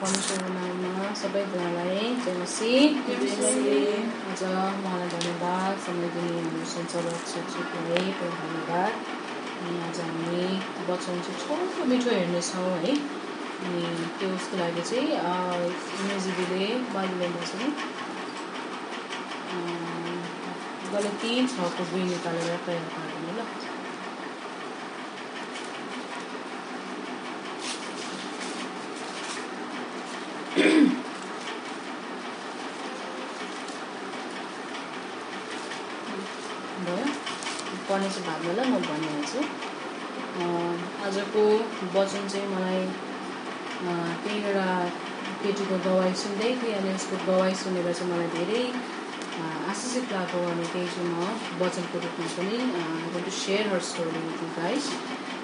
परमेश्वरको नाममा सबैजनालाई जयमसी आज उहाँलाई धन्यवाद। समय दिने हाम्रो सञ्चालक शिक्षकलाई पनि धन्यवाद। अनि आज हामी वचन चाहिँ छोटो मिठो हेर्नेछौँ है। अनि त्यो उसको लागि चाहिँ इमेजिबीले बाइबल ल्याउँदैछ नि गलती छको दुई निकालेर तयार पारिदिनु ल भयो चाहिँ भागलाई म भनिहाल्छु आजको वचन चाहिँ मलाई एउटा केटीको गवाई सुन्दै थिएँ अनि उसको गवाई सुनेर चाहिँ मलाई धेरै आशिषित लागेको अनि त्यही चाहिँ म वचनको रूपमा पनि to share her story with guys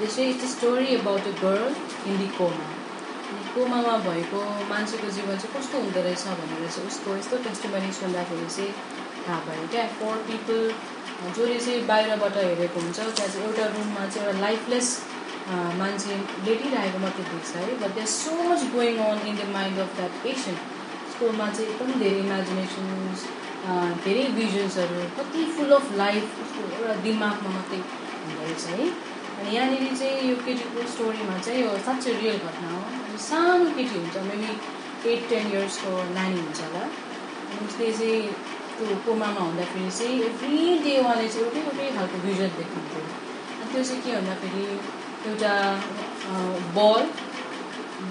यो चाहिँ it's story about a girl in the coma कोमामा भएको मान्छेको जीवन चाहिँ कस्तो हुँदो रहेछ भनेर चाहिँ उसको यस्तो टेस्टिमनी सुन्दाखेरि चाहिँ थाहा भयो क्या। फोर पिपल जसले चाहिँ बाहिरबाट हेरेको हुन्छ। त्यहाँ चाहिँ एउटा रुममा चाहिँ एउटा लाइफलेस मान्छे लेटिरहेको मात्रै देख्छ है। But there so much going on in the mind of that patient उसकोमा चाहिँ एकदम धेरै इमेजिनेसन्स धेरै भिजन्सहरू कति फुल अफ लाइफ उसको एउटा दिमागमा मात्रै हुँदो रहेछ है। अनि यहाँनिर चाहिँ यो केटीको स्टोरीमा चाहिँ यो साँच्चै रियल घटना हो। सानो केटी हुन्छ मेबी एट टेन इयर्सको नानी हुन्छ होला। उसले चाहिँ त्यो कोमामा हुँदाखेरि चाहिँ एभ्री डे उहाँले चाहिँ एउटै एउटै खालको भिजन देख्नुहुन्थ्यो अनि त्यो चाहिँ के भन्दाखेरि एउटा बल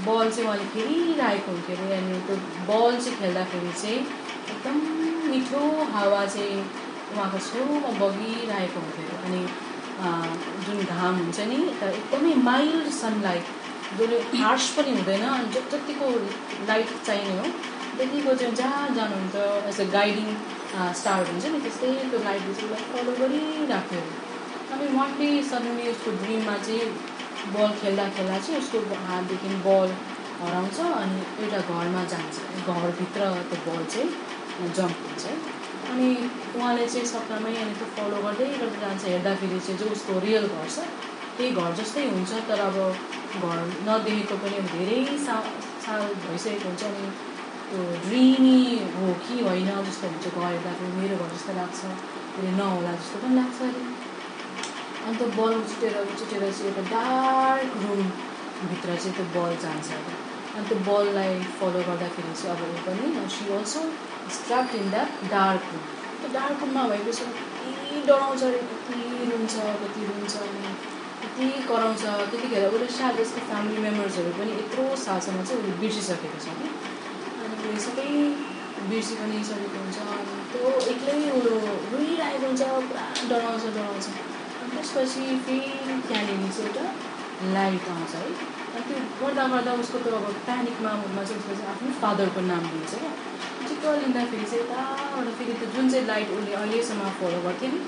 बल चाहिँ उहाँले खेलिरहेको हुन्थ्यो अरे। अनि त्यो बल चाहिँ खेल्दाखेरि चाहिँ एकदम मिठो हावा चाहिँ उहाँको छेउमा बगिरहेको हुन्थ्यो अनि जुन घाम हुन्छ नि त एकदमै माइल्ड सनलाइट जसले हार्स पनि हुँदैन। अनि जति जतिको लाइट चाहिने हो त्यतिको चाहिँ जहाँ जानुहुन्छ एज अ गाइडिङ स्टार हुन्छ नि त्यस्तै त्यो लाइटले चाहिँ उसलाई फलो गरिराख्थ्यो अनि वान डे सडनली उसको ड्रिममा चाहिँ बल खेल्दा खेल्दा चाहिँ उसको हातदेखि बल हराउँछ अनि एउटा घरमा जान्छ। घरभित्र त्यो बल चाहिँ जम्प हुन्छ। अनि उहाँले चाहिँ सपनामै अनि त्यो फलो गर्दै गर्दै जान्छ हेर्दाखेरि चाहिँ जो उसको रियल घर छ त्यही घर जस्तै हुन्छ। तर अब घर नदेखेको पनि धेरै सा साल भइसकेको हुन्छ अनि त्यो ड्रिमी हो कि होइन जस्तो हुन्छ घर हेर्दाखेरि मेरो घर जस्तो लाग्छ फेरि नहोला जस्तो पनि लाग्छ अरे अनि त्यो बल उछिटेर उछिटेर चाहिँ एउटा डार्क रुमभित्र चाहिँ त्यो बल जान्छ अरे अनि त्यो बललाई फलो गर्दाखेरि चाहिँ अब ऊ पनि she also strap in that dark room त्यो डार्क रुममा भएपछि कति डराउँछ अरे कति रुन्छ कति रुन्छ कति कराउँछ त्यतिखेर उसले सायद यसको फ्यामिली मेम्बर्सहरू पनि यत्रो सालसम्म चाहिँ उसले बिर्सिसकेको छ कि अनि सबै बिर्सि पनि सकेको हुन्छ। त्यो एक्लै ऊ रोइरहेको हुन्छ पुरा डराउँछ डराउँछ। त्यसपछि फेरि त्यहाँनिर चाहिँ एउटा लाइट आउँछ है। अनि त्यो गर्दा गर्दा उसको त्यो अब प्यानिकमा मुडमा चाहिँ उसले चाहिँ आफ्नो फादरको नाम लिन्छ क्या। चिक्क लिँदाखेरि चाहिँ यताबाट फेरि त्यो जुन चाहिँ लाइट उसले अहिलेसम्म फलो गर्थ्यो नि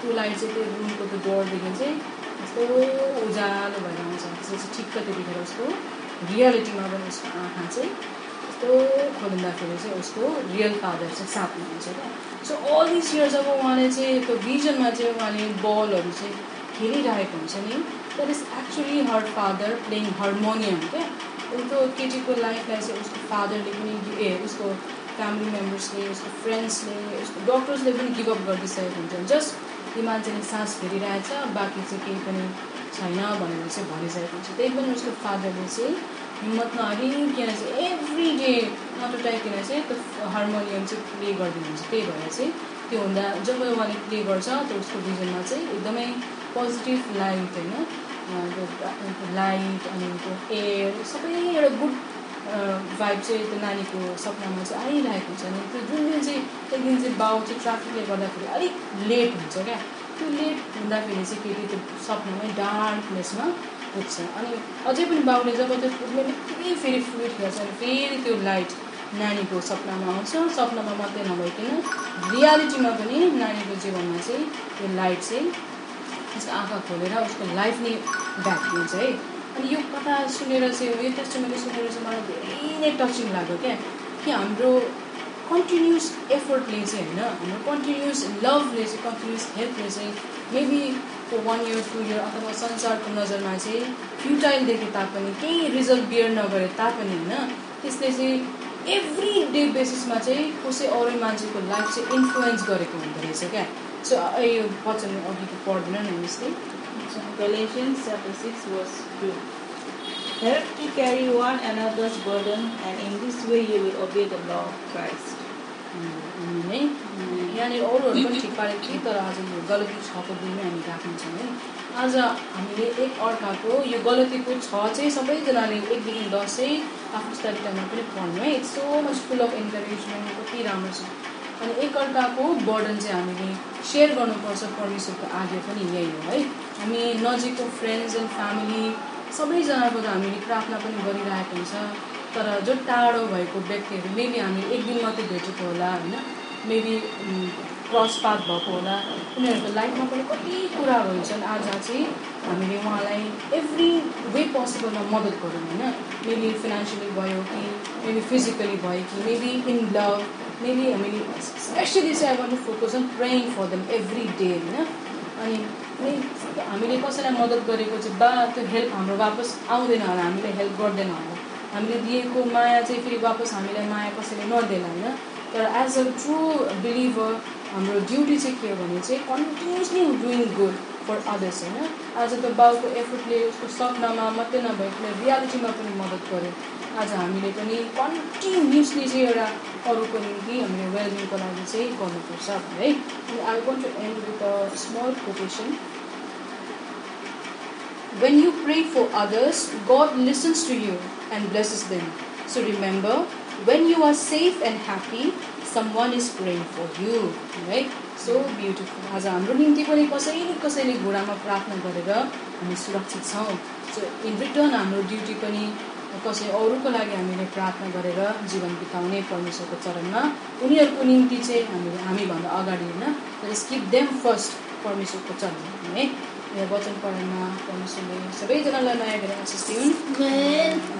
त्यो लाइट चाहिँ त्यो रुमको त्यो डोरदेखि चाहिँ यस्तो उज्यालो भएर आउँछ। त्यसपछि ठिक्क त्यतिखेर उसको रियालिटीमा पनि उसको आँखा चाहिँ यस्तो खोलिँदाखेरि चाहिँ उसको रियल फादर चाहिँ साथमा हुन्छ क्या। सो अल दिस इयर जब उहाँले चाहिँ त्यो भिजनमा चाहिँ उहाँले बलहरू चाहिँ खेलिरहेको हुन्छ नि। That is actually her father playing harmonium क्या। त्यो केटीको लाइफलाई चाहिँ उसको फादरले पनि ए उसको फ्यामिली मेम्बर्सले उसको फ्रेन्ड्सले उसको डक्टर्सले पनि गिभअप गरिदिइसकेको हुन्छ। जस्ट यो मान्छेले सास फेरिरहेछ बाँकी चाहिँ केही पनि छैन भनेर चाहिँ भनिसकेको हुन्छ। त्यही पनि उसको फादरले चाहिँ हिम्मत नहारिकन चाहिँ एभ्री डे नटुटाइकन चाहिँ त्यो हार्मोनियम चाहिँ प्ले गरिदिनुहुन्छ। त्यही भएर चाहिँ त्यो हुँदा जब उहाँले प्ले गर्छ त्यो उसको भिजनमा चाहिँ एकदमै पोजिटिभ लाइट होइन लाइट अनि त्यो एयर सबै एउटा गुड भाइब चाहिँ त्यो नानीको सपनामा चाहिँ आइरहेको हुन्छ। नि त्यो जुन दिन चाहिँ एक दिन चाहिँ बाउ चाहिँ ट्राफिकले गर्दाखेरि अलिक लेट हुन्छ क्या। त्यो लेट हुँदाखेरि चाहिँ केटी त्यो सपनामै डार्कनेसमा पुग्छ अनि अझै पनि बाउले जब त्यो पुग्ने बित्तिकै फेरि फ्लुइड खेल्छ अनि फेरि त्यो लाइट नानीको सपनामा आउँछ। सपनामा मात्रै नभइकन रियालिटीमा पनि नानीको जीवनमा चाहिँ त्यो लाइट चाहिँ त्यसको आँखा खोलेर उसको लाइफ नै ब्याक दिन्छ है। अनि यो कथा सुनेर चाहिँ यो टेस्टमेन्ट सुनेर चाहिँ मलाई धेरै नै टचिङ लाग्यो क्या। कि हाम्रो कन्टिन्युस एफोर्टले चाहिँ होइन हाम्रो कन्टिन्युस लभले चाहिँ कन्टिन्युस हेल्पले चाहिँ maybe one year two year अथवा संसारको नजरमा चाहिँ फ्युटाइल देखे तापनि केही रिजल्ट बियर नगरे तापनि होइन त्यसले चाहिँ एभ्री डे बेसिसमा चाहिँ कसै अरू मान्छेको लाइफ चाहिँ इन्फ्लुएन्स गरेको हुँदो रहेछ क्या सो यो वचन अघिको पढ्दैन नि मिसले Galatians chapter 6 verse 2. Help to carry one another's burden and in this way you will obey the law of Christ. नै यहाँनिर अरूहरू पनि ठिक पारेको थिएँ तर आज यो गलती छको दुईमै हामी राख्नेछौँ है आज हामीले एक अर्काको यो गलतीको छ चाहिँ सबैजनाले एकदेखि दस आफ्नो स्टडी पनि पढ्नु है it's so much full of encouragement कति राम्रो छ अनि एकअर्काको बर्डन चाहिँ हामीले सेयर गर्नुपर्छ परमेश्वरको आज्ञा पनि यही हो है हामी नजिकको फ्रेन्ड्स एन्ड फ्यामिली सबैजनाको त हामीले प्रार्थना पनि गरिरहेको हुन्छ तर जो टाढो भएको व्यक्तिहरू मेबी हामी एक दिन मात्रै भेटेको होला होइन? मेबी क्रस पात भएको होला। उनीहरूको लाइफमा पनि कति कुराहरू हुन्छन्। आज चाहिँ हामीले उहाँलाई एभ्री वे पोसिबलमा मद्दत गरौँ होइन? मेबी फिनेन्सियली भयो कि मेबी फिजिकली भयो कि मेबी इन लभ मेबी हामीले स्पेसली चाहिँ I to focus on praying for them every day होइन? अनि हामीले कसैलाई मद्दत गरेको चाहिँ बा त्यो हेल्प हाम्रो वापस आउँदैन होला हामीले हेल्प गर्दैन होला। हामीले दिएको माया चाहिँ फेरि वापस हामीलाई माया कसैले नदेला होइन? तर एज अ ट्रु बिलिभर हाम्रो ड्युटी चाहिँ के हो भने चाहिँ continuously doing good for others होइन? आज त बाउको एफोर्टले उसको सपनामा मात्रै नभएकोले रियालिटीमा पनि मद्दत गर्यो। आज हामीले पनि कन्टिन्युसली चाहिँ एउटा अरूको निम्ति हामीले वेलबिङको लागि चाहिँ गर्नुपर्छ है? I want to end with a small quotation When you pray for others, God listens to you and blesses them. So remember, when you are safe and happy, someone is praying for you. Right? So beautiful. आज हाम्रो निम्ति पनि कसैले कसैले घुँडामा प्रार्थना गरेर हामी सुरक्षित छौँ सो इन रिटर्न हाम्रो ड्युटी पनि कसै अरूको लागि हामीले प्रार्थना गरेर जीवन बिताउने परमेश्वरको चरणमा उनीहरूको निम्ति चाहिँ हामीले हामीभन्दा अगाडि होइन स्किप देम फर्स्ट परमेश्वरको चरणमा है वचन पढाइमा सबैजनालाई नयाँ गरेर आशिष दिउन्